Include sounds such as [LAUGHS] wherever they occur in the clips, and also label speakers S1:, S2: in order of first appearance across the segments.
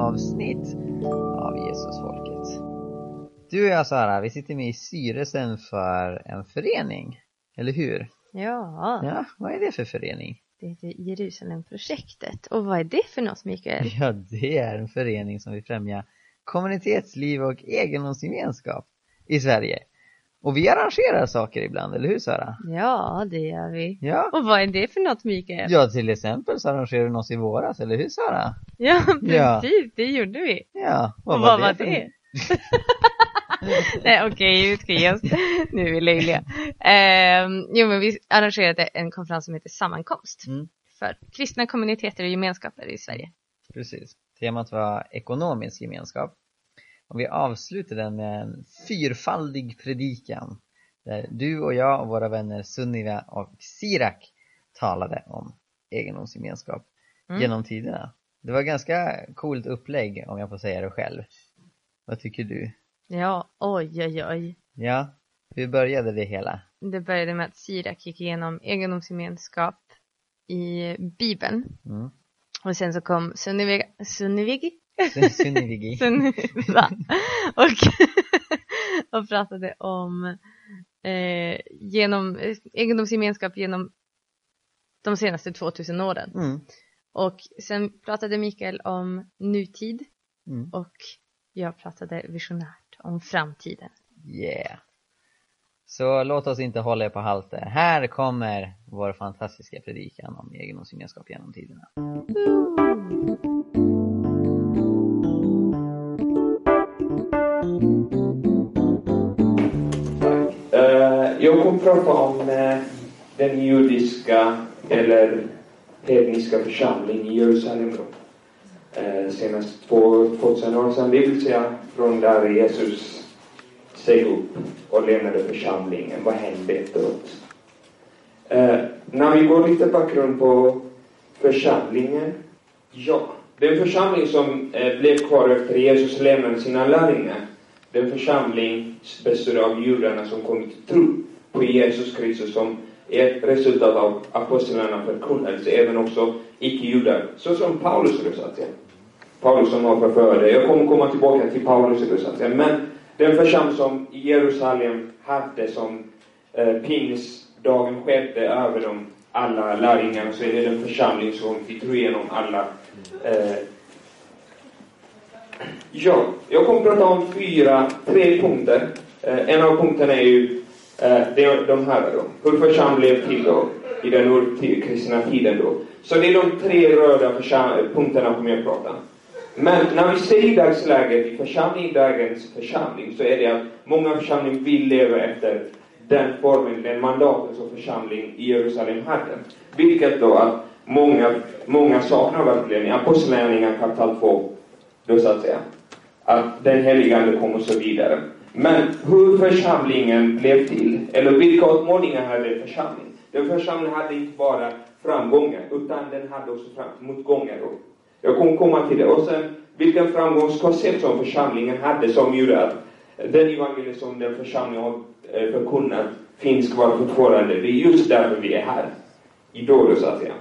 S1: liveavsnitt av Jesusfolket. Du och jag Sara, vi sitter med i styrelsen för en förening, eller hur?
S2: Ja,
S1: Ja, vad är det för förening?
S2: det heter Jerusalemprojektet. Och vad är det för något Mikael?
S1: Ja, det är en förening som vill främja kommunitetsliv och egendomsgemenskap i Sverige. Och vi arrangerar saker ibland, eller hur Sara?
S2: Ja, det gör vi.
S1: Ja.
S2: Och vad är det för något Mikael?
S1: Ja, till exempel så arrangerade vi oss i våras, eller hur Sara?
S2: Ja,
S1: Ja.
S2: precis, det gjorde vi.
S1: Ja,
S2: Och vad var
S1: för-
S2: det? [LAUGHS] Nej okej, ska ge oss. Nu är vi löjliga. Ehm, jo men vi arrangerade en konferens som heter Sammankomst.
S1: Mm.
S2: För kristna kommuniteter och gemenskaper i Sverige.
S1: Precis. Temat var ekonomisk gemenskap. Och vi avslutade den med en fyrfaldig predikan. Där du och jag och våra vänner Sunniva och Sirak talade om egendomsgemenskap
S2: Mm.
S1: genom tiderna. Det var ganska coolt upplägg om jag får säga det själv. Vad tycker du?
S2: Ja, oj oj oj.
S1: Ja, hur började det hela?
S2: Det började med att Sirak gick igenom egendomsgemenskap i Bibeln.
S1: Mm.
S2: Och sen så kom Sunnivig, Sunnivig,
S1: Sunnivigi.
S2: Sunniva och, [LAUGHS] och pratade om eh, genom, egendomsgemenskap genom de senaste 2000 åren.
S1: Mm.
S2: Och sen pratade Mikael om nutid
S1: Mm.
S2: och jag pratade visionärt om framtiden.
S1: Yeah. Så låt oss inte hålla er på halter. Här kommer vår fantastiska predikan om egendomsgemenskap genom tiderna.
S3: Eh, Hon pratar prata om eh, den judiska eller hedniska församlingen i Jerusalem då. Eh, senast 2000 år sedan, det vill säga från där Jesus steg upp och lämnade församlingen. Vad hände efteråt? Eh, när vi går lite bakgrund på församlingen. Ja, den församling som eh, blev kvar efter Jesus lämnade sina lärjungar den församling bestod av judarna som kommit till tro på Jesus Kristus som är ett resultat av apostlarnas förkunnelse, även också icke-judar, såsom Paulus då. Paulus som har förförde. Jag kommer komma tillbaka till Paulus då. Men den församling som Jerusalem hade som eh, pingsdagen skedde över dem alla lärjungarna så är det den församling som vi tror igenom alla eh, Ja, jag kommer att prata om fyra, tre punkter. Eh, en av punkterna är ju Eh, det är de här då. Hur församlingen blev till då, i den urkristna tiden då. Så det är de tre röda punkterna som jag pratar prata. Men när vi ser i dagsläget i församling, dagens församling, så är det att många församlingar vill leva efter den formen, den mandatet som församling i Jerusalem hade. Vilket då att många, många saknar verkligen i Apostlagärningarna kapitel 2, då så att säga att den helige Ande kom och så vidare. Men hur församlingen blev till, eller vilka utmaningar hade församlingen? Den församlingen hade inte bara framgångar, utan den hade också fram, motgångar. Jag kommer komma till det. Och sen vilken framgångskoncept som församlingen hade som gjorde att den evangelium som den församlingen har eh, förkunnat finns kvar fortfarande. Det är just därför vi är här. I Doro, så att säga.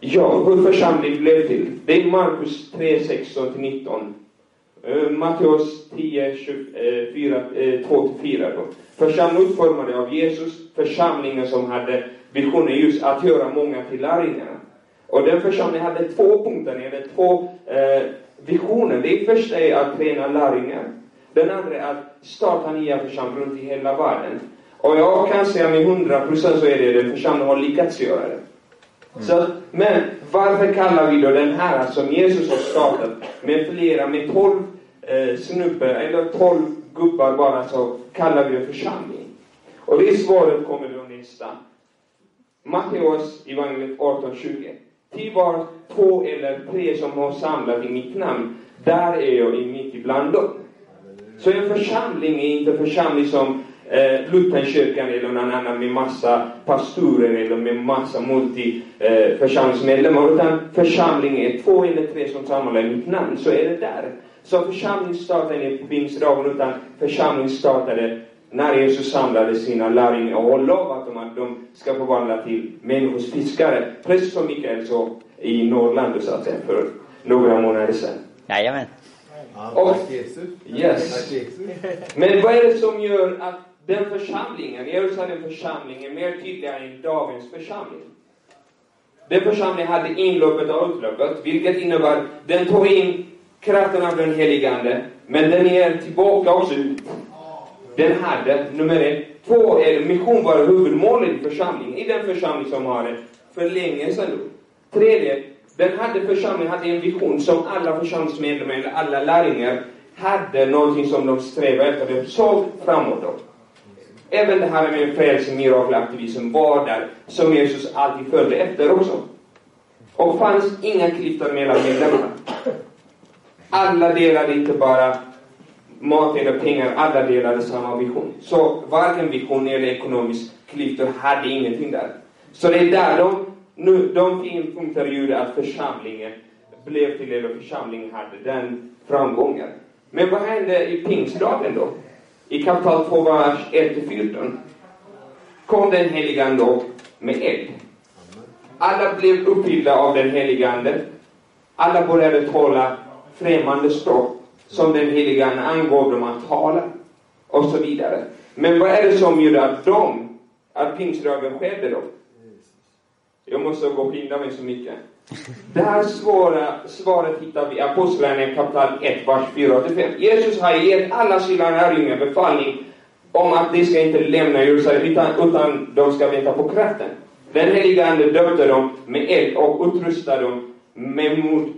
S3: Ja, hur församlingen blev till. Det är Markus 3, 16-19. Uh, Matteus 10, 24, uh, 2-4 då. Församlingen utformade av Jesus, församlingen som hade visionen just att göra många till lärjungarna. Och den församlingen hade två punkter, hade två eh, visioner. Det första är att träna lärjungar. Den andra är att starta nya församlingar runt i hela världen. Och jag kan säga med 100% så är det den församlingen har lyckats göra det. Så, men varför kallar vi då den här som Jesus har startat med flera, med tolv eh, snubbe, eller tolv gubbar bara så kallar vi det församling? Och det svaret kommer då nästa. Matteus evangeliet 18.20. Till var två eller tre som har samlat i mitt namn, där är jag i mitt ibland dem. Så en församling är inte en församling som eh, Lutherkyrkan eller någon annan med massa pastorer eller med massa multiförsamlingsmedlemmar, eh. Utan församling är två eller tre som samlar i mitt namn, så är det där. Så församling startade inte pingstdagen utan församling startade när Jesus samlade sina lärjungar och lovat dem att de ska förvandla till människors fiskare. Precis som Mikael sa i Norrland så att säga, för några månader sedan.
S1: Jajamän.
S3: Och-. Yes. Men vad är det som gör att den församlingen, Jerusalem församling, är mer tydligare än dagens församling? Den församlingen hade inloppet och utloppet, vilket innebär den tog in kraften av den helige Ande, men den ger tillbaka också. Den hade, nummer ett, två, är mission var huvudmålet i församlingen, i den församling som har det för länge sedan. då. Tredje, den hade församlingen hade en vision som alla församlingsmedlemmar, eller alla lärjungar, hade någonting som de strävade efter, de såg framåt då. Även det här med frälsning, mirakelaktivism var där, som Jesus alltid följde efter också. Och fanns inga klyftor mellan medlemmarna. Alla delade inte bara mat eller pengar, alla delade samma vision. Så varken vision eller ekonomisk klyftor hade ingenting där. Så det är där de, nu, de finpunkter gjorde att församlingen blev till, eller församlingen hade den framgången. Men vad hände i pingstdagen då? I kapitel 2, vers 1-14 kom den helige Ande upp med eld. Alla blev uppfyllda av den helige Ande. Alla började tala främmande språk som den helige Ande angav dem att tala. Och så vidare. Men vad är det som gjorde att de, att pingstdagen skedde då? Jag måste gå och skynda mig så mycket. [LAUGHS] Det här svåra, svaret hittar vi i Apostlagärningarna kapitel 1, vers 4-5. Jesus har gett alla sina lärjungar befallning om att de ska inte lämna Jerusalem utan, utan de ska vänta på kraften. Den helige Ande döpte dem med eld och utrustade dem med mod,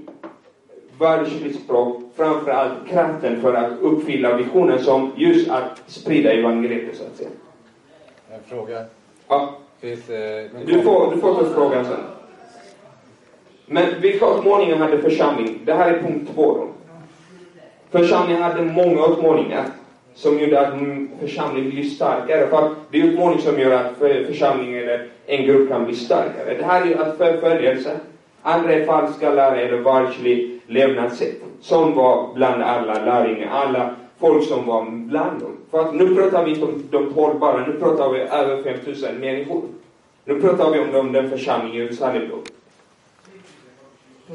S3: världsligt språk, framförallt kraften för att uppfylla visionen som just att sprida evangeliet så att säga.
S4: En fråga.
S3: Ja,
S4: Finns men
S3: du får, du får ta frågan sen. Men vilka utmaningar hade församlingen? Det här är punkt två då. Församlingen hade många utmaningar som gjorde att församlingen blir starkare. För det är utmaning som gör att för- församlingen eller en grupp kan bli starkare. Det här är ju att förföljelse. Andra är falska lärare eller världslig levnadssätt. Som var bland alla lärjungar, alla folk som var bland dem. För att nu pratar vi inte om de tolv bara, nu pratar vi över 5000 människor. Nu pratar vi om dem, den församling i Jerusalem då.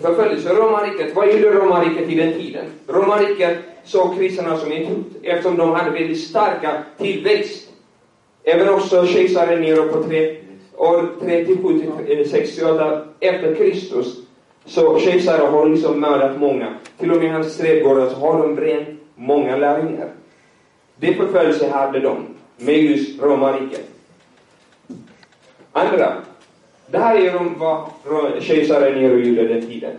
S3: Förföljelse, romarriket. Vad gjorde romarriket i den tiden? Romarriket såg kristna som ett hot eftersom de hade väldigt starka tillväxt. Även också kejsaren Nero på tre, år 37 till 68 eh, efter Kristus. Så kejsaren har liksom mördat många. Till och med hans trädgårdar så har de bränt många lärjungar. Det förföljelse hade de med just romarriket. Andra, det här är vad kejsaren Nero gjorde den tiden.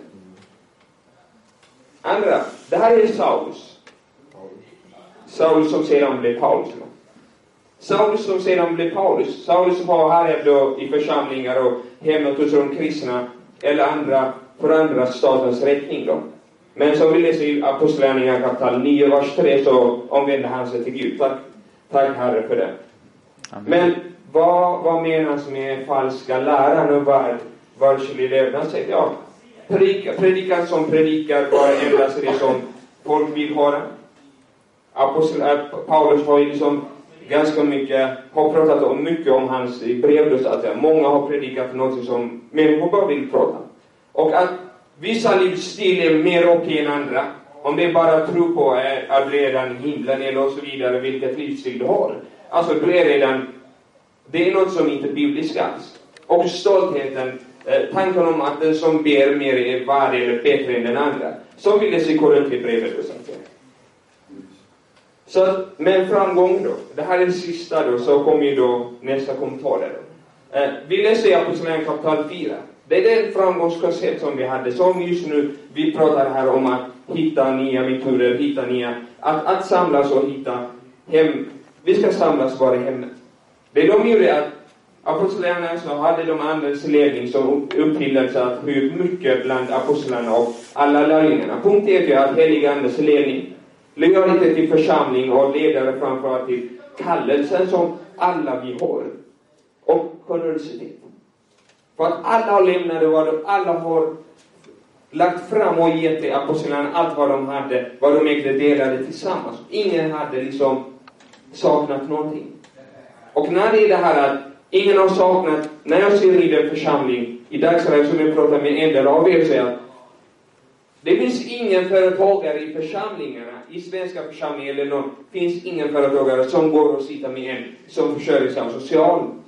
S3: Andra, det här är Saulus. Saulus som sedan blev Paulus. Saulus som sedan blev Paulus. Saulus var här då i församlingar och hemmet hos de kristna eller andra för andra statens räkning då. Men som vi läser i Apostlagärningarna kapitel 9, vers 3 så omvände han sig till Gud. Tack, tack Herre för det.
S1: Amen.
S3: Men vad, vad menas med falska läran och värld, världslig levnadssätt? Ja, predika, som predikar bara endast det som folk vill höra. Apostel, äh, Paulus har ju liksom ganska mycket, har pratat om mycket om hans brev så att. Många har predikat något som människor bara vill prata. Och att vissa livsstil är mer okej än andra. Om det är bara tro på att redan i himlen eller och så vidare, vilket livsstil du har. Alltså du är redan, det är något som inte är bibliskt alls. Och stoltheten, eh, tanken om att den som ber mer är värd eller bättre än den andra. Så vill det se Korintierbrevet och sånt där. Så men med framgång då, det här är det sista då, så kommer ju då nästa kommentar då. Eh, vi läser i Apostlagärningarna kapitel 4. Det är den framgångskoncept som vi hade, som just nu, vi pratar här om att hitta nya metoder, hitta nya, att, att samlas och hitta hem, vi ska samlas bara i hemmet. Det de gjorde att Apostlagärningarna så hade de andens ledning som uppfyllelse att hur mycket bland apostlarna och alla lärjungarna. Punkt ett är att heliga andes ledning lojalitet till församling och ledare framförallt till kallelsen som alla vi har. Och generositet. För att alla har lämnat vad de, alla har lagt fram och gett till apostlarna allt vad de hade, vad de ägde delade tillsammans. Ingen hade liksom saknat någonting. Och när det är det här att ingen har saknat, när jag ser i den församling, i dagsläget som jag pratar med en del av er, säger att det finns ingen företagare i församlingarna, i svenska församlingar eller någon, finns ingen företagare som går och sitter med en som försörjer sig av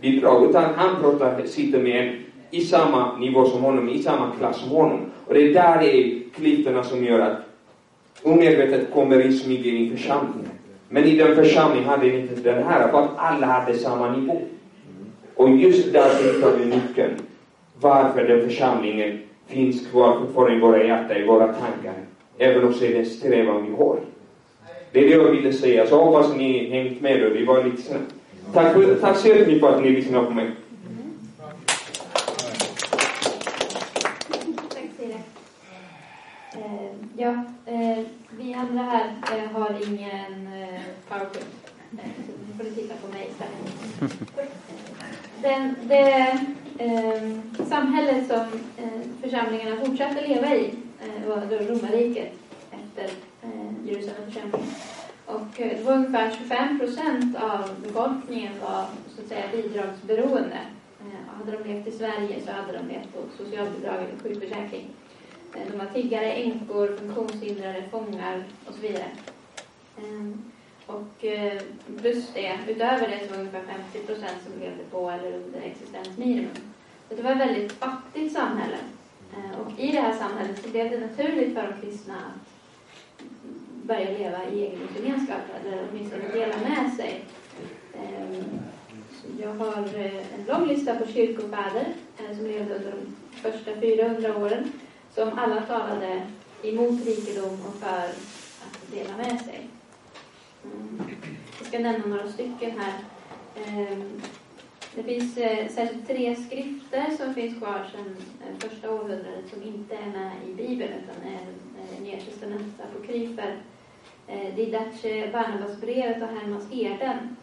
S3: bidrag, utan han pratar, sitter med en i samma nivå som honom, i samma klass som honom. Och det är där det är klyftorna som gör att omedvetet kommer in smyger in i församlingen. Men i den församlingen hade ni inte den här, för att alla hade samma nivå. Och just där hittar vi nyckeln. Varför den församlingen finns kvar fortfarande i våra hjärtan, i våra tankar. Även om det är den strävan vi har. Det är det jag ville säga. Så hoppas ni hängt med. Då. Vi var lite snabbt. Tack, för, tack så jättemycket för att ni lyssnade på mig.
S5: Tack Siri. Eh, ja, eh, vi andra här eh, har ingen eh, powerpoint. Eh, nu får du titta på mig istället. Den, det eh, samhälle som eh, församlingarna fortsatte leva i eh, var då romarriket efter eh, och eh, det var ungefär 25 procent av befolkningen var så att säga bidragsberoende. Eh, hade de levt i Sverige så hade de levt på socialbidrag eller sjukförsäkring. Eh, de var tiggare, änkor, funktionshindrade, fångar och så vidare. Ehm, och plus det, utöver det så var ungefär 50 procent som levde på eller under existensminimum. Så det var ett väldigt fattigt samhälle. Och i det här samhället så blev det naturligt för de kristna att börja leva i egen gemenskap eller åtminstone dela med sig. Ehm, jag har eh, en lång lista på kyrkofäder eh, som levde under de första 400 åren som alla talade emot rikedom och för att dela med sig. Mm. Jag ska nämna några stycken här. Ehm, det finns eh, särskilt tre skrifter som finns kvar sedan första århundradet som inte är med i Bibeln utan är Nya testamentet, apokryfer. Eh, Didache, Barnabasbrevet och Hermansherden,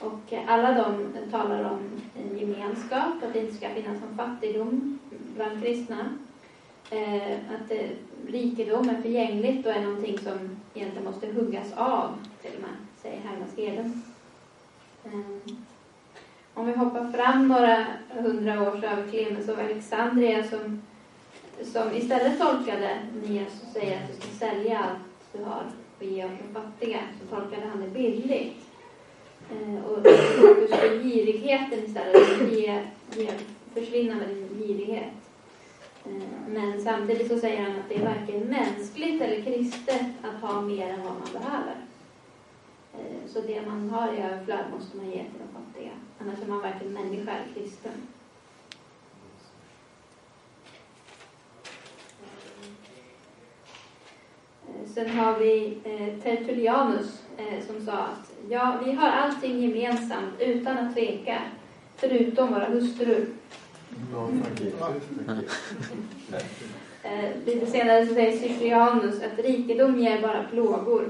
S5: Och eh, alla de talar om en gemenskap, att det inte ska finnas någon fattigdom bland kristna. Eh, att eh, rikedom är förgängligt och är någonting som egentligen måste huggas av, till och med, säger Hermansherden. Om vi hoppar fram några hundra år så har vi Clemens av Alexandria som, som istället tolkade Nias och säger att du ska sälja allt du har och ge åt de fattiga, så tolkade han det bildligt. Eh, och fokus på girigheten istället, ge, ge, försvinna med din girighet. Eh, Men samtidigt så säger han att det är varken mänskligt eller kristet att ha mer än vad man behöver. Eh, Så det man har i överflöd måste man ge till de fattiga. Annars är man varken människa eller kristen. Eh, Sen har vi eh, Tertullianus eh, som sa att ja, vi har allting gemensamt utan att tveka, förutom våra hustrur. [LAUGHS] Eh, lite senare så säger Cyprianus att rikedom ger bara plågor.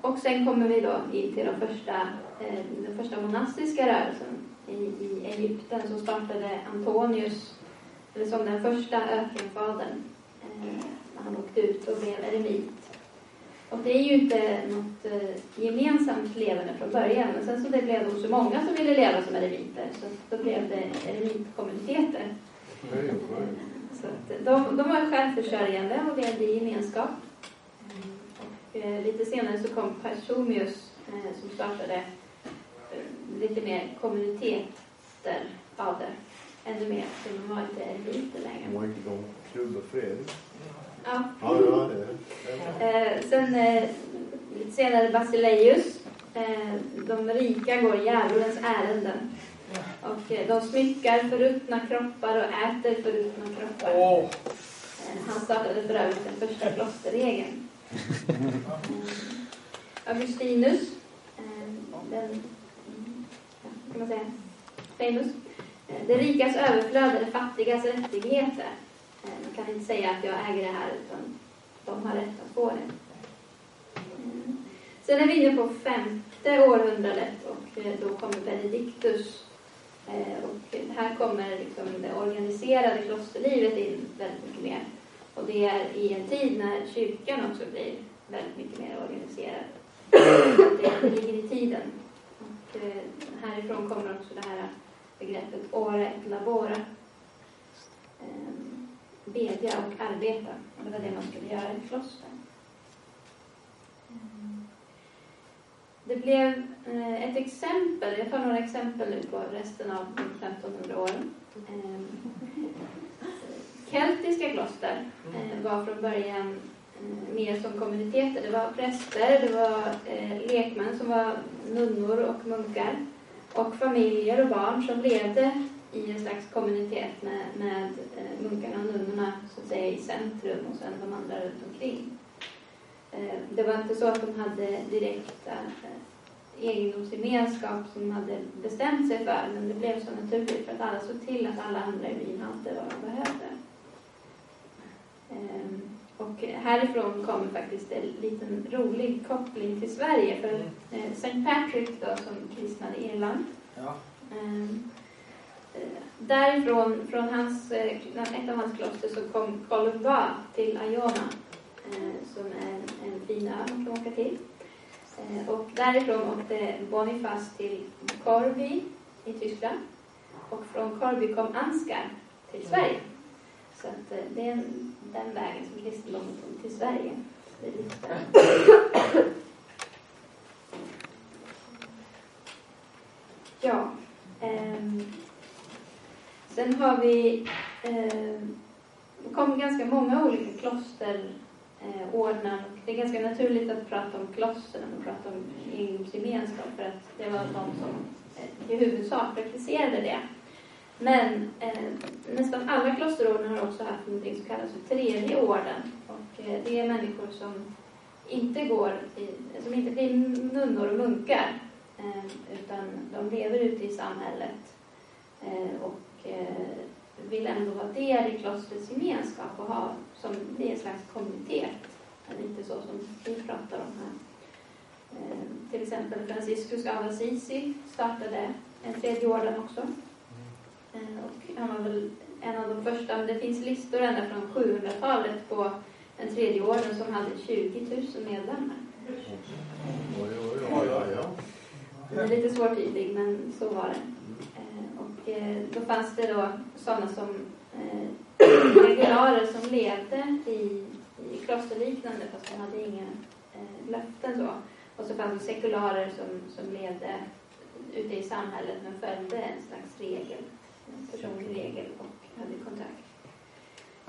S5: Och sen kommer vi då in till de första, den första monastiska rörelsen i, i Egypten som startade Antonius, eller som den första ökenfadern. Han åkte ut och blev eremit. Och det är ju inte något eh, gemensamt levande från början, men sen så det blev det så många som ville leva som eremiter, så då blev det eremitkommuniteter. Så de, de var självförsörjande och levde i gemenskap. Och, eh, lite senare så kom Pachomius eh, som startade lite mer kommuniteter av det. Ännu mer, så de var inte eremiter längre.
S6: Var inte de Klubb Fredrik?
S5: Ja.
S6: Ja, ja, det är
S5: Eh, sen eh, lite senare Basileus. Eh, de rika går djävulens ärenden. Och eh, de smyckar förruttna kroppar och äter förruttna kroppar. Eh, han startade för övrigt den första klosterregeln. Eh, Augustinus. Eh, den, vad kan man säga? Famous. Eh, det rikas överflöd är det fattigas rättigheter. Eh, jag Man kan inte säga att jag äger det här utan de har rätt att få det. Mm. Sen är vi inne på femte århundradet och eh, då kommer Benedictus. Eh, och här kommer liksom det organiserade klosterlivet in väldigt mycket mer. Och det är i en tid när kyrkan också blir väldigt mycket mer organiserad. [CLEARS THROAT] Det, ligger i tiden. Och härifrån kommer också det här begreppet ora et labora. Ehm, Bedja och arbeta. Och det var det man skulle göra i kloster. Det blev eh, ett exempel, jag tar några exempel nu på resten av 1500-åren. Eh, keltiska kloster eh, var från början mer som kommuniteter. Det var präster, det var lekmän som var nunnor och munkar och familjer och barn som levde i en slags kommunitet med, med eh, munkarna och nunnorna så att säga i centrum och sen de andra runt omkring. Eh, det var inte så att de hade direkta eh, egendomsgemenskap som de hade bestämt sig för men det blev så naturligt för att alla såg till att alla andra i byn hade vad de behövde. Ehm, och härifrån kommer faktiskt en liten rolig koppling till Sverige. För eh, St. Patrick då, som kristnade Irland.
S4: Ja.
S5: Därifrån, från hans, eh, ett av hans kloster, så kom Kolumba till Iona. eh, Som är en, en fin ö man kan åka till. Eh, Och därifrån åkte Boniface till Korby i Tyskland. Och från Korby kom Ansgar till Sverige. Så att det är en, den vägen som kristendomen kom till Sverige. Det är lite där. [COUGHS] Ja sen har vi... eh, det kom ganska många olika klosterordnar. Eh, och det är ganska naturligt att prata om kloster och prata om gemenskap för att det var de som eh, i huvudsak praktiserade det. Men eh, nästan alla klosterorden har också haft något som kallas för tredje orden. Och eh, det är människor som inte går i, som inte blir nunnor och munkar eh, utan de lever ute i samhället eh, och eh, vill ändå vara del i klostrets gemenskap och ha som det är en slags kommunitet. Lite så som vi pratar om här. Eh, till exempel Franciscus av Assisi startade en tredje orden också. Eh, Och han var väl en av de första, men det finns listor ända från 700-talet på en tredje orden som hade 20 000 medlemmar.
S6: Oj, oj, oj, oj.
S5: Den är lite svårtydlig, men så var det. Och eh, då fanns det då sådana som eh, regularer som levde i, i klosterliknande fast de hade inga eh, löften så. Och så fanns det sekularer som, som levde ute i samhället men följde en slags regel, en personlig regel och hade kontakt.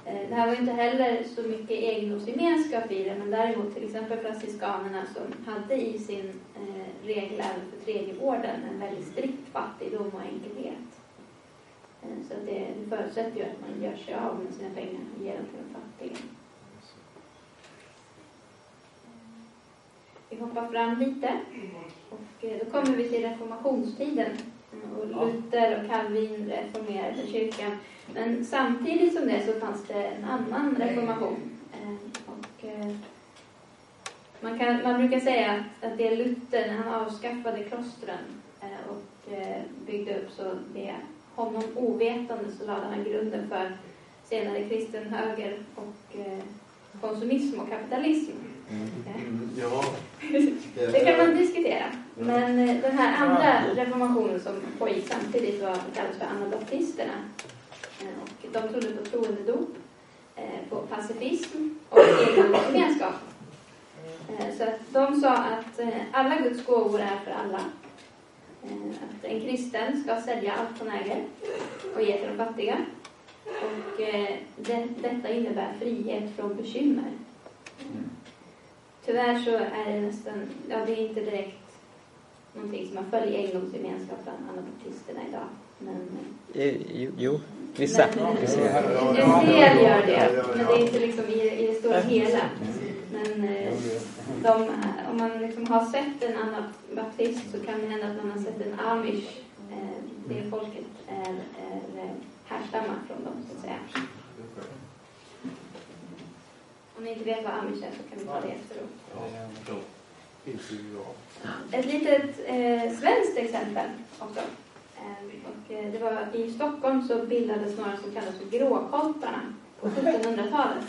S5: Eh, Det här var inte heller så mycket egendomsgemenskap i det, men däremot till exempel franciskanerna som hade i sin eh, regel även för tredjevården en väldigt strikt fattigdom och enkelhet. Så det, det förutsätter ju att man gör sig av med sina pengar och ger dem till de fattiga. Vi hoppar fram lite och eh, då kommer vi till reformationstiden. Och Luther och Calvin reformerade kyrkan. Men samtidigt som det så fanns det en annan reformation. Eh, Och eh, man, kan, man brukar säga att, att det är Luther, han avskaffade klostren och byggde upp så det honom ovetande så lade han grunden för senare kristen höger och eh, konsumism och kapitalism.
S6: Mm, Ja. [LAUGHS]
S5: det kan man diskutera. Men eh, den här andra reformationen som pågick samtidigt var, kallades för anabaptisterna. Eh, Och de trodde på troendedop, på pacifism och egendomsgemenskap. Eh, Så att de sa att alla Guds gåvor är för alla. Eh, Att en kristen ska sälja allt han äger och ge till de fattiga. Och eh, det, detta innebär frihet från bekymmer. Tyvärr så är det nästan, ja det är inte direkt någonting som man följer i egendomsgemenskap bland anabaptisterna idag. Men
S1: Eh, Jo, jo vissa.
S5: Men,
S1: vissa.
S5: en del gör det, men det är inte liksom i, i det stora hela. Men eh, de, om man liksom har sett en anabaptist så kan det hända att man har sett en amish. Eh, det folket är, är eh, härstammar från dem så att säga. Om ni inte vet vad amish är så kan vi ta det efteråt. Ett litet eh, svenskt exempel också. Eh, och, eh, det var, I Stockholm så bildades några som kallas för gråkolparna på 1700-talet.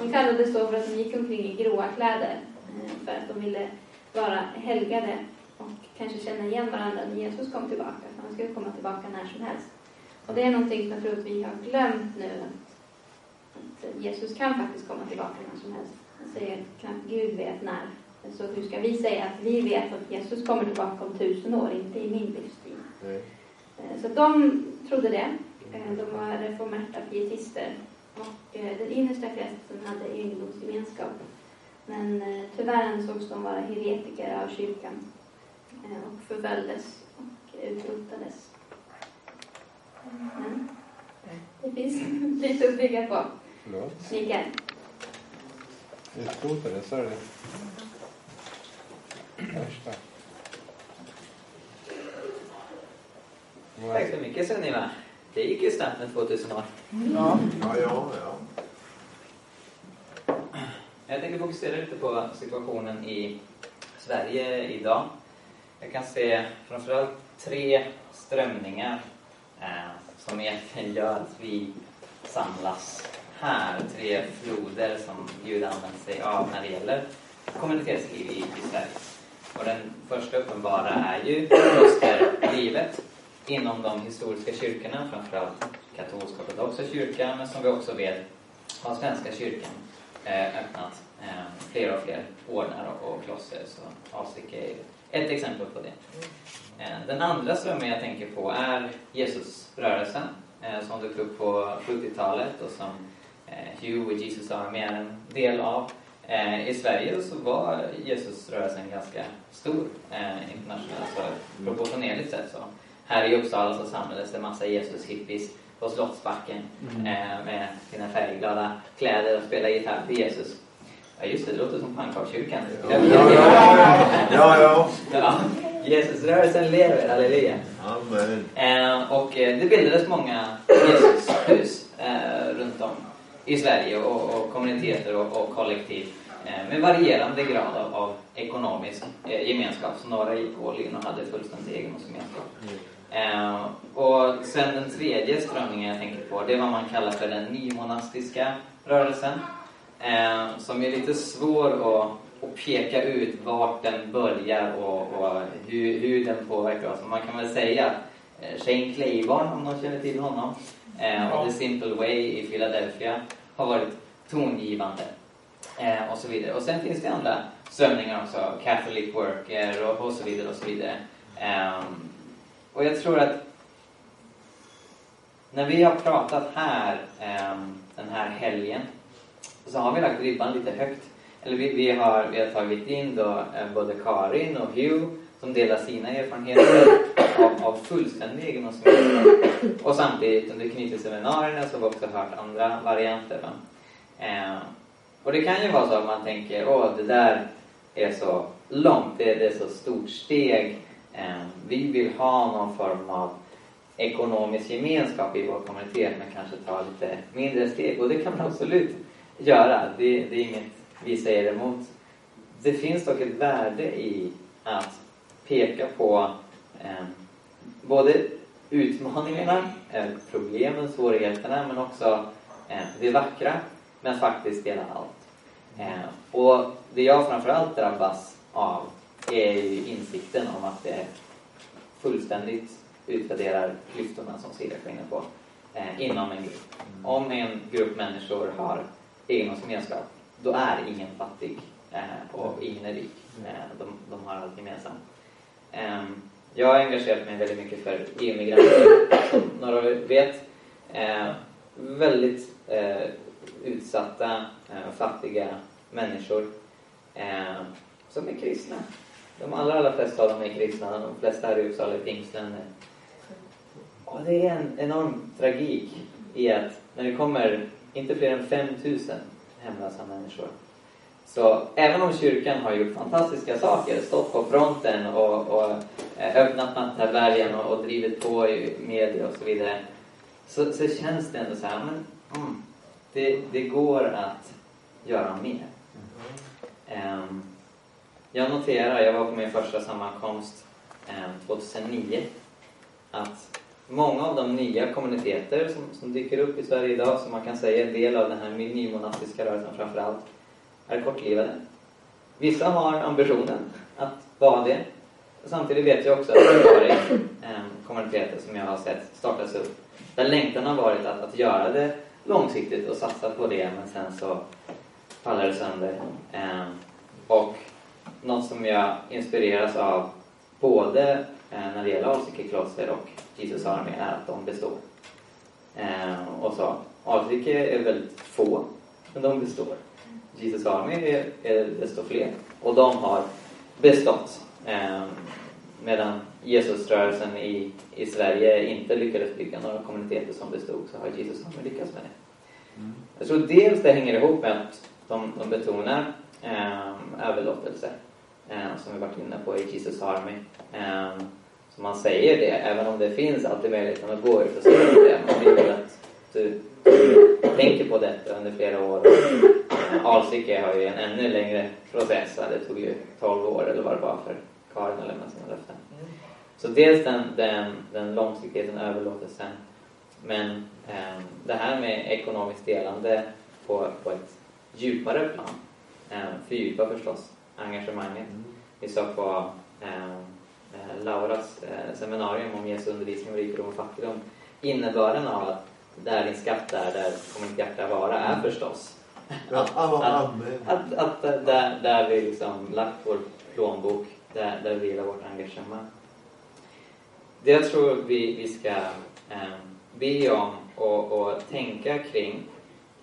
S5: De kallades så för att de gick omkring i gråa kläder. Eh, för att de ville, vara helgade och kanske känna igen varandra när Jesus kom tillbaka. För han skulle komma tillbaka när som helst. Och det är någonting som jag tror att vi har glömt nu. Att, Jesus kan faktiskt komma tillbaka när som helst. Han säger knappt Gud vet när. Så hur ska vi säga att vi vet att Jesus kommer tillbaka om tusen år, inte i min livstid?
S6: Nej.
S5: Eh, Så de trodde det. Eh, De var reformerta pietister. Och eh, den innersta kretsen hade egendomsgemenskap. Men eh, tyvärr ansågs de vara heretiker av kyrkan eh, och förföljdes och utrotades. Men det finns [LAUGHS] lite att bygga på.
S4: Förlåt?
S5: Mikael.
S4: Utrotade, sa du det? Värsta.
S1: Tack så mycket Sunniva. Det gick ju snabbt med 2000 år.
S6: Ja, ja, ja.
S1: Jag tänkte fokusera lite på situationen i Sverige idag. Jag kan se framförallt tre strömningar eh, som egentligen gör att vi samlas här. Tre floder som Gud använder sig av när det gäller kommunitetsliv i, i Sverige. Och den första uppenbara är ju klosterlivet inom de historiska kyrkorna, framförallt katolska och ortodoxa kyrkan, men som vi också vet har Svenska kyrkan eh, öppnat eh, fler och fler ordnar och, och kloster. Så Alsike är ett exempel på det. Eh, den andra strömmen jag tänker på är Jesusrörelsen eh, som dök upp på 70-talet och som eh, Hugh och Jesus Army är en del av. Eh, I Sverige så var Jesusrörelsen ganska stor eh, internationellt, så proportionerligt sett. Så. Här i Uppsala så samlades det massa Jesus-hippies på Slottsbacken eh, med sina färgglada kläder och spelade gitarr för Jesus. Ja just det, det låter som pannkakskyrkan.
S6: Ja, ja, ja. ja, ja.
S1: Ja, Jesusrörelsen lever, halleluja.
S6: Amen.
S1: Eh, och eh, det bildades många Jesushus eh, runt om i Sverige och, och kommuniteter och, och kollektiv eh, med varierande grad av, av ekonomisk eh, gemenskap. Så några gick all in och hade fullständig egendomsgemenskap. Eh, och sen den tredje strömningen jag tänker på, det är vad man kallar för den nymonastiska rörelsen. Eh, som är lite svår att, att peka ut vart den börjar och, och hur, hur den påverkar oss. Man kan väl säga eh, Shane Claiborne, om någon känner till honom, och The Simple Way i Philadelphia har varit tongivande. Och så vidare. Och sen finns det andra strömningar också, Catholic Worker och, och så vidare och så vidare. Ehm, och jag tror att när vi har pratat här ehm, den här helgen så har vi lagt ribban lite högt. Eller vi, vi, har, vi har tagit in då eh, både Karin och Hugh som delar sina erfarenheter av, av fullständig egendomsmedel. Och samtidigt under knyteseminarierna så har vi också hört andra varianter. Va? Eh, och det kan ju vara så att man tänker, åh det där är så långt, det, det är så stort steg. Eh, vi vill ha någon form av ekonomisk gemenskap i vår kommunitet men kanske ta lite mindre steg. Och det kan man absolut göra. Det, det är inget vi säger emot. Det finns dock ett värde i att peka på eh, både utmaningarna, eh, problemen, svårigheterna men också eh, det vackra men faktiskt dela allt. Eh, och det jag framförallt drabbas av är ju insikten om att det fullständigt utvärderar klyftorna som Sirek var inne på eh, inom en grupp. Om en grupp människor har egendomsgemenskap då är ingen fattig eh, och ingen är rik. Eh, de, de har allt gemensamt. Eh, jag har engagerat mig väldigt mycket för EU-migranter som några vet. Eh, väldigt eh, utsatta, eh, fattiga människor eh, som är kristna. De allra, allra flesta av dem är kristna. De flesta här i Uppsala är pingstvänner. Och det är en enorm tragik i att när det kommer inte fler än 5000 hemlösa människor. Så även om kyrkan har gjort fantastiska saker, stått på fronten och, och eh, öppnat natthärbärgen och, och drivit på i media och så vidare. Så, så känns det ändå så här, men mm, det, det går att göra mer. Um, jag noterar, jag var på min första sammankomst eh, 2009, att många av de nya kommuniteter som, som dyker upp i Sverige idag, som man kan säga är en del av den här nymonastiska rörelsen framförallt, är kortlivade. Vissa har ambitionen att vara det. Samtidigt vet jag också att det har varit eh, kommuniteter som jag har sett startas upp där längtan har varit att, att göra det långsiktigt och satsa på det men sen så faller det sönder. Eh, och något som jag inspireras av både eh, när det gäller Alsike kloster och Jesus Army är att de består. Eh, och så, Alsike är väldigt få, men de består. Jesus Army är, är desto fler och de har bestått. Eh, medan Jesusrörelsen i, i Sverige inte lyckades bygga några kommuniteter som bestod så har Jesus Army lyckats med det. Jag tror dels det hänger ihop med att de, de betonar eh, överlåtelse Eh, som vi varit inne på i Jesus Army. Eh, så man säger det, även om det finns alltid möjligheten att gå ut och säga det. Men vi vill att du, du tänker på detta under flera år. Eh, Alsike har ju en ännu längre process. Det tog ju 12 år eller vad det var för Karin att lämna sina löften. Så dels den, den, den långsiktigheten, överlåtelsen. Men eh, det här med ekonomiskt delande på, på ett djupare plan eh, fördjupa förstås engagemanget. Vi sa på eh, eh, Lauras eh, seminarium om Jesu undervisning om rikedom och fattigdom innebörden av att där din skatt är, där kommer ditt hjärta vara, är förstås
S6: Ja,
S1: att, att, att, att där, där vi liksom lagt vår plånbok, där, där vilar vårt engagemang. Det jag tror vi, vi ska eh, be om och, och tänka kring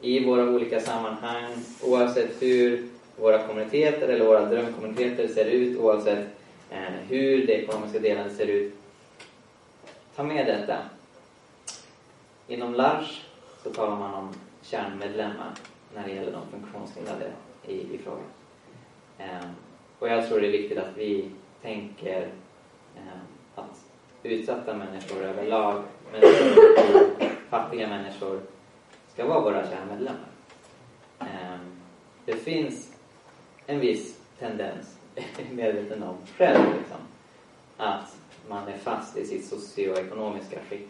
S1: i våra olika sammanhang, oavsett hur våra kommuniteter eller våra drömkommuniteter ser ut, oavsett eh, hur det ekonomiska delen ser ut. Ta med detta. Inom LARS så talar man om kärnmedlemmar när det gäller de funktionshindrade i, i frågan. Eh, och jag tror det är viktigt att vi tänker eh, att utsatta människor överlag, men fattiga människor ska vara våra kärnmedlemmar. Eh, det finns en viss tendens, [LAUGHS] medveten om själv, liksom, att man är fast i sitt socioekonomiska skick.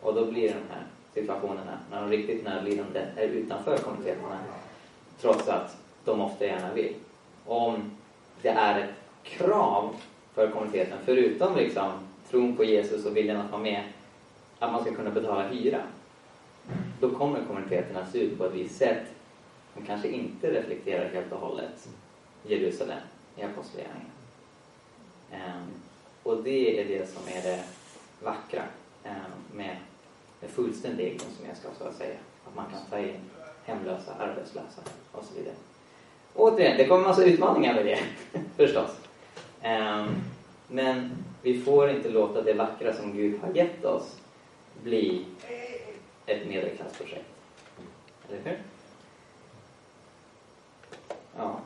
S1: Och då blir de här situationerna, när de riktigt nödlidande är utanför kommuniteterna, trots att de ofta gärna vill. Om det är ett krav för kommuniteten, förutom liksom tron på Jesus och viljan att vara med, att man ska kunna betala hyra, då kommer kommuniteten att se ut på ett visst sätt och kanske inte reflekterar helt och hållet Jerusalem i Apostlagärningarna. Um, och det är det som är det vackra um, med, med fullständig egendomsgemenskap, så att säga. Att man kan ta in hemlösa, arbetslösa och så vidare. Återigen, det kommer massa utmaningar med det, [LAUGHS] förstås. Um, men vi får inte låta det vackra som Gud har gett oss bli ett medelklassprojekt. Eller hur? Ja.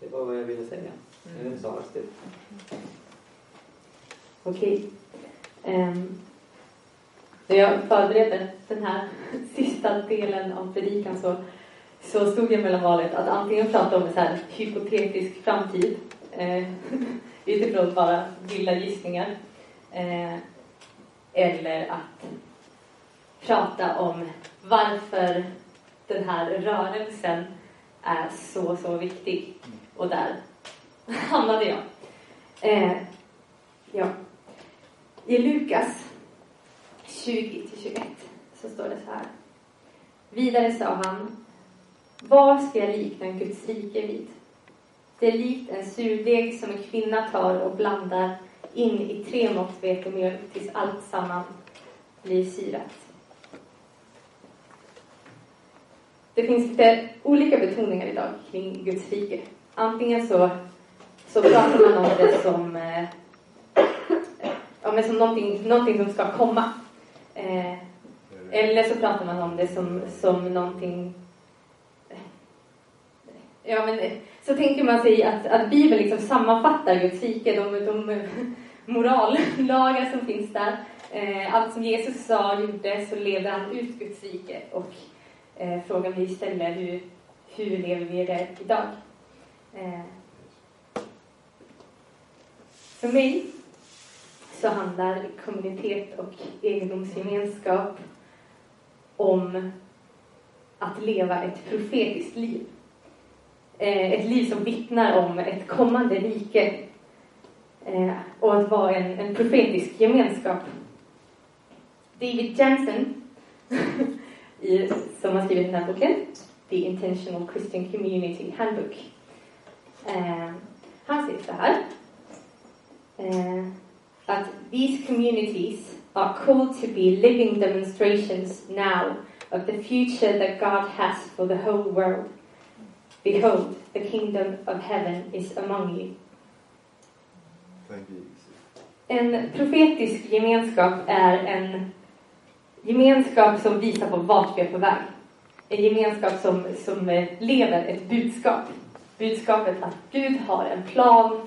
S1: Det var vad jag ville säga. Nu är Sara still.
S7: Okej. Ehm, när jag förberedde den här [LAUGHS] sista delen av predikan så, så stod jag mellan valet att antingen prata om en så här hypotetisk framtid eh, [LAUGHS] utifrån bara vilda gissningar eh, eller att prata om varför den här rörelsen är så, så viktig. Och där hamnade jag. Eh, ja. I Lukas 20-21 så står det så här. Vidare sa han, vad ska jag likna Guds rike vid? Det är likt en surdeg som en kvinna tar och blandar in i tre mått vetemjöl tills allt samman blir syrat. Det finns lite olika betoningar idag kring Guds rike. Antingen så, så pratar man om det som, eh, ja, men som någonting, någonting som ska komma. Eh, eller så pratar man om det som, som någonting eh, Ja, men eh, så tänker man sig att, att Bibeln liksom sammanfattar Guds rike, de, de morallagar som finns där. Eh, allt som Jesus sa och gjorde så levde han ut Guds rike och eh, frågan vi ställer hur, hur lever vi det idag? Eh, för mig så handlar kommunitet och egendomsgemenskap om att leva ett profetiskt liv. Eh, ett liv som vittnar om ett kommande rike eh, och att vara en, en profetisk gemenskap. David Jensen, [LAUGHS] i, som har skrivit den här boken, The Intentional Christian Community Handbook. Eh, han säger så här. Eh, att these communities are called to be living demonstrations now of the future that God has for the whole world. Behold, the kingdom of heaven is among you.
S6: Thank you. Jesus.
S7: En profetisk gemenskap är en gemenskap som visar på vart vi är på väg. En gemenskap som, som eh, lever ett budskap. Budskapet att Gud har en plan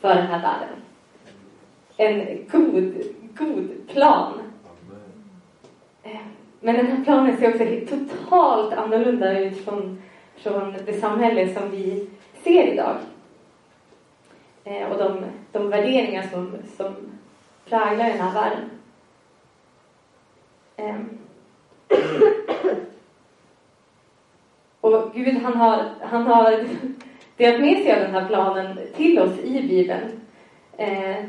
S7: för den här världen. En god, god plan. Eh, men den här planen ser också totalt annorlunda ut från, från det samhälle som vi ser idag. Eh, Och de, de värderingar som, som präglar den här världen. Ehm. [CLEARS THROAT] Och Gud han har, han har [LAUGHS] delat med sig av den här planen till oss i Bibeln. Eh,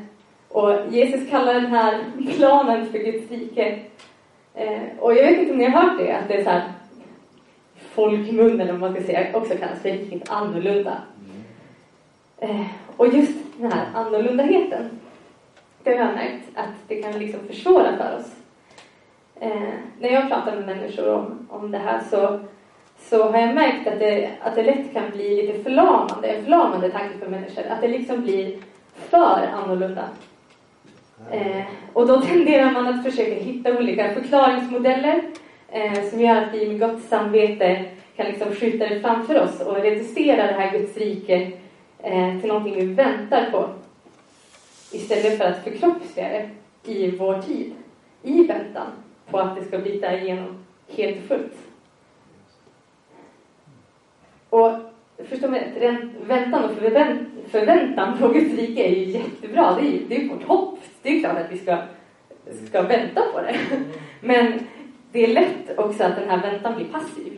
S7: och Jesus kallar den här [LAUGHS] planen för Guds rike. Eh, och jag vet inte om ni har hört det, att det är så här folkmun, eller vad man ska säga, också kallas för riktigt annorlunda. Eh, och just den här annorlundaheten, det har jag märkt att det kan liksom försvåra för oss. Eh, när jag pratar med människor om, om det här så, så har jag märkt att det, att det lätt kan bli lite förlamande, en förlamande tanke för människor. Att det liksom blir för annorlunda. Eh, och då [LAUGHS] tenderar man att försöka hitta olika förklaringsmodeller eh, som gör att vi med gott samvete kan liksom skjuta det framför oss och reducera det här Guds rike eh, till någonting vi väntar på. Istället för att förkroppsliga det i vår tid, i väntan på att det ska bryta igenom helt och fullt. Och förstå mig väntan och förvän- förväntan på Guds rike är ju jättebra. Det är ju det är vårt hopp. Det är klart att vi ska, ska vänta på det. Men det är lätt också att den här väntan blir passiv.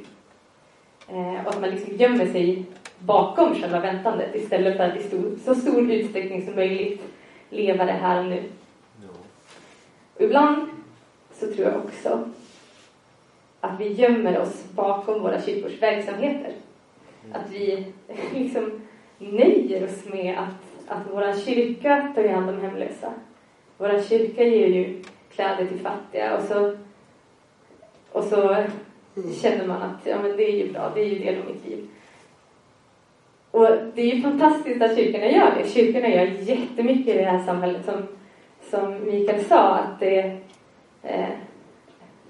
S7: Eh, och att man liksom gömmer sig bakom själva väntandet istället för att i stor, så stor utsträckning som möjligt leva det här och nu. Och ibland så tror jag också att vi gömmer oss bakom våra kyrkors verksamheter. Att vi [LAUGHS] liksom nöjer oss med att, att våra kyrka tar hand om hemlösa. Våra kyrka ger ju kläder till fattiga och så, och så känner man att ja, men det är ju bra, det är ju del av mitt liv. Och det är ju fantastiskt att kyrkorna gör det. Kyrkorna gör jättemycket i det här samhället som, som Mikael sa, att det eh,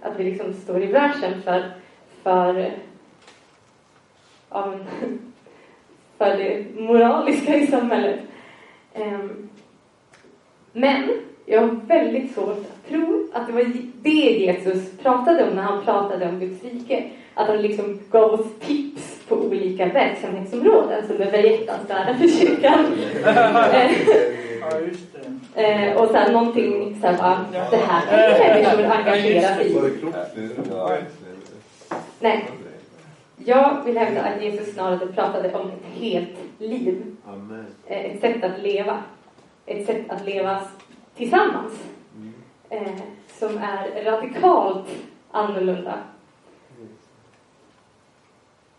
S7: att vi liksom står i bräschen för, för, ja, [LAUGHS] för det moraliska i samhället. Ehm, men jag har väldigt svårt att tro att det var det Jesus pratade om när han pratade om Guds rike. Att han liksom gav oss tips på olika verksamhetsområden som är behjärtansvärda för kyrkan. [LAUGHS] Eh,
S8: Ja, just det.
S7: Eh, och sen någonting så här bara, det här kan människor engagera sig i. Nej, jag vill hävda att Jesus snarare pratade om ett helt liv.
S6: Amen.
S7: Eh, ett sätt att leva. Ett sätt att leva tillsammans.
S6: Mm.
S7: Eh, som är radikalt annorlunda.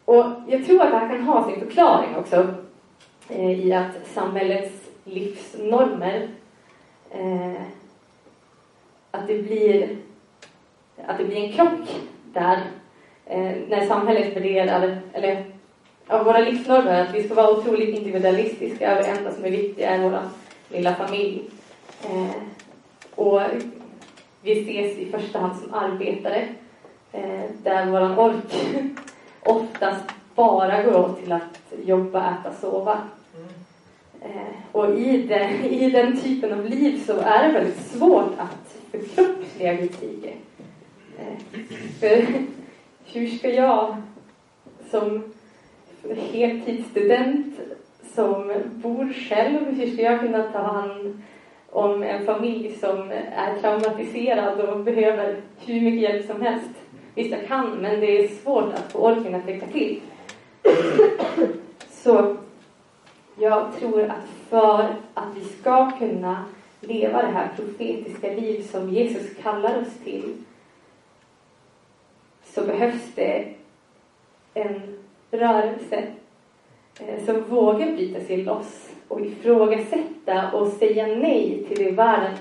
S7: Och jag tror att det här kan ha sin förklaring också eh, i att samhällets livsnormer eh, att det blir att det blir en krock där eh, när samhället värderar eller av våra livsnormer att vi ska vara otroligt individualistiska och det enda som är viktigt är vår lilla familj. Eh, och vi ses i första hand som arbetare eh, där vår ork [LAUGHS] oftast bara går åt till att jobba, äta, sova. Eh, och i den, i den typen av liv så är det väldigt svårt att förkroppsliga Guds rike. Eh, för hur ska jag som heltidsstudent som bor själv, hur ska jag kunna ta hand om en familj som är traumatiserad och behöver hur mycket hjälp som helst? Visst, jag kan, men det är svårt att få orken att räcka till. Så jag tror att för att vi ska kunna leva det här profetiska liv som Jesus kallar oss till så behövs det en rörelse eh, som vågar bryta sig loss och ifrågasätta och säga nej till det världen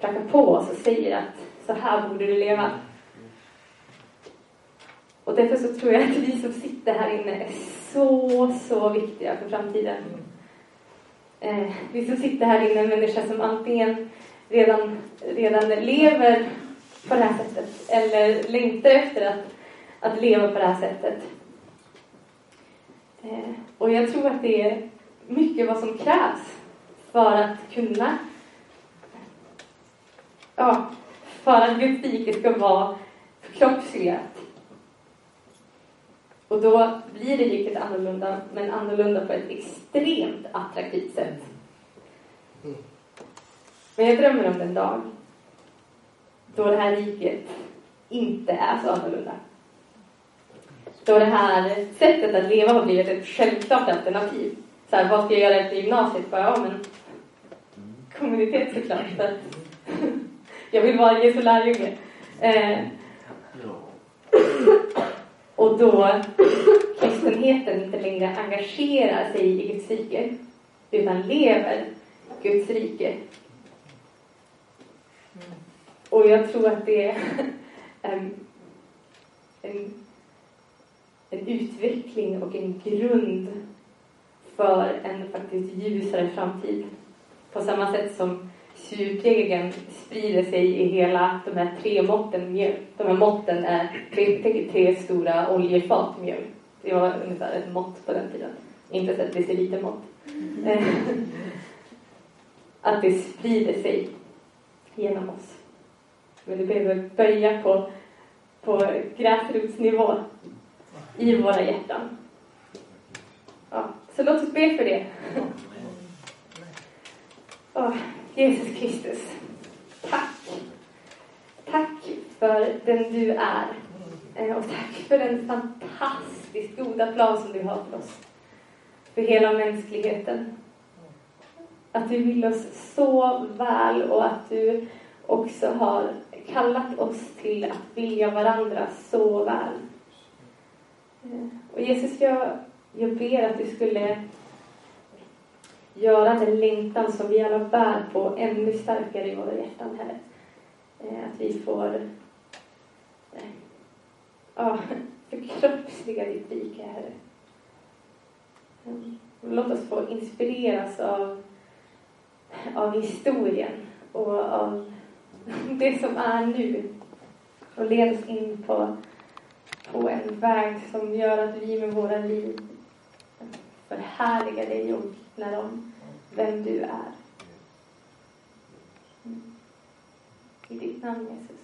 S7: prackar på oss och säger att så här borde du leva. Och därför så tror jag att vi som sitter här inne är så, så viktiga för framtiden. Eh, vi som sitter här inne är människor som antingen redan, redan lever på det här sättet eller längtar efter att, att leva på det här sättet. Eh, och jag tror att det är mycket vad som krävs för att kunna ja, för att Guds rike ska vara förkroppsligat. Och då blir det riket annorlunda, men annorlunda på ett extremt attraktivt sätt. Men jag drömmer om den dag då det här riket inte är så annorlunda. Då det här sättet att leva har blivit ett självklart alternativ. Så här, vad ska jag göra efter gymnasiet? Bara, ja, men kommunitet såklart. För att [LAUGHS] jag vill vara Jesu lärjunge. Eh, och då kristenheten inte längre engagerar sig i Guds rike utan lever Guds rike. Och jag tror att det är en, en, en utveckling och en grund för en faktiskt ljusare framtid. På samma sätt som surdegen sprider sig i hela de här tre måtten mjöl. De här måtten är tre, tre stora oljefat mjöl. Det var ungefär ett mått på den tiden. Inte ett decilitermått. Mm. [LAUGHS] att det sprider sig genom oss. Men det behöver börja på, på gräsrotsnivå i våra hjärtan. Ja, så låt oss be för det. Oh, Jesus Kristus, tack. Tack för den du är. Eh, och tack för den fantastiskt goda plan som du har för oss. För hela mänskligheten. Att du vill oss så väl och att du också har kallat oss till att vilja varandra så väl. Eh, och Jesus, jag, jag ber att du skulle göra den längtan som vi alla bär på ännu starkare i våra hjärtan, Herre. Eh, att vi får eh, ja, [LAUGHS] förkroppsliga ditt rike, Herre. Mm. Låt oss få inspireras av, av historien och av [LAUGHS] det som är nu. Och led oss in på, på en väg som gör att vi med våra liv förhärligar dig och vittnar om vem du är. Mm. I ditt namn, Jesus.